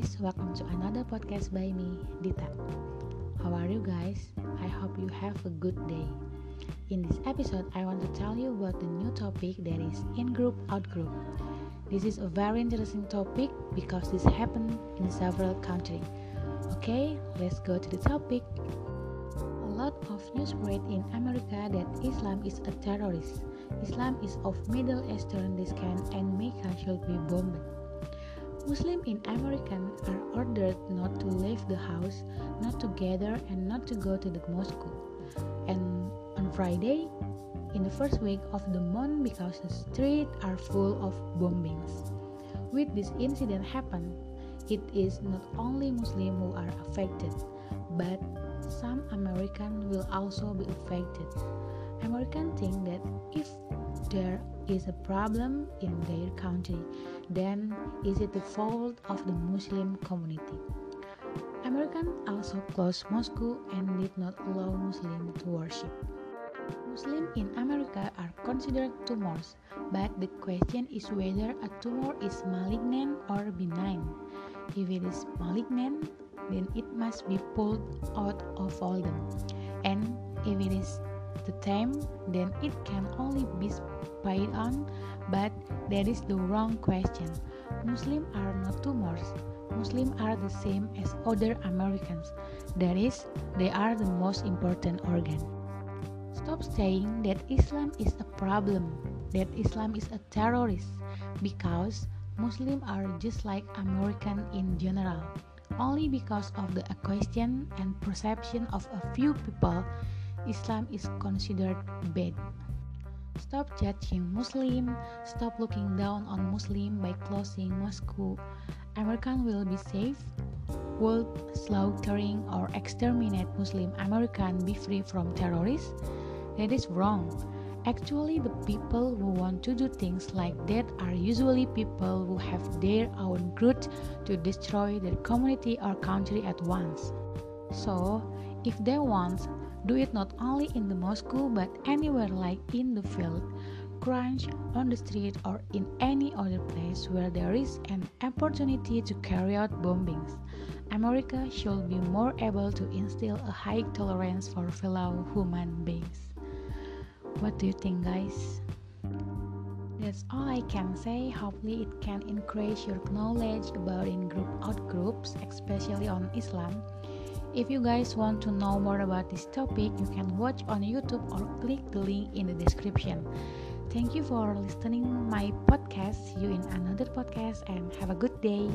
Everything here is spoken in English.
podcast by me, Dita. How are you guys? I hope you have a good day. In this episode, I want to tell you about the new topic that is in group, out group. This is a very interesting topic because this happened in several countries. Okay, let's go to the topic. A lot of news spread in America that Islam is a terrorist. Islam is of Middle Eastern descent and Mecca should be bombed. Muslims in America are ordered not to leave the house, not to gather, and not to go to the mosque. And on Friday, in the first week of the month, because the streets are full of bombings. With this incident happen, it is not only Muslims who are affected, but some Americans will also be affected. Americans think that if there is a problem in their country, then is it the fault of the Muslim community? Americans also closed Moscow and did not allow Muslims to worship. Muslims in America are considered tumors, but the question is whether a tumor is malignant or benign. If it is malignant, then it must be pulled out of all them. And if it is the time, then it can only be spied on, but that is the wrong question. Muslims are not tumors. Muslims are the same as other Americans. That is, they are the most important organ. Stop saying that Islam is a problem, that Islam is a terrorist, because Muslims are just like American in general. Only because of the question and perception of a few people, Islam is considered bad. Stop judging Muslim, stop looking down on Muslim by closing Moscow. American will be safe. Will slaughtering or exterminate Muslim American be free from terrorists? That is wrong. Actually, the people who want to do things like that are usually people who have their own grudge to destroy their community or country at once. So, if they want, do it not only in the Moscow but anywhere like in the field, crunch, on the street, or in any other place where there is an opportunity to carry out bombings. America should be more able to instill a high tolerance for fellow human beings. What do you think, guys? That's all I can say. Hopefully, it can increase your knowledge about in group out groups, especially on Islam. If you guys want to know more about this topic, you can watch on YouTube or click the link in the description. Thank you for listening my podcast. See you in another podcast and have a good day.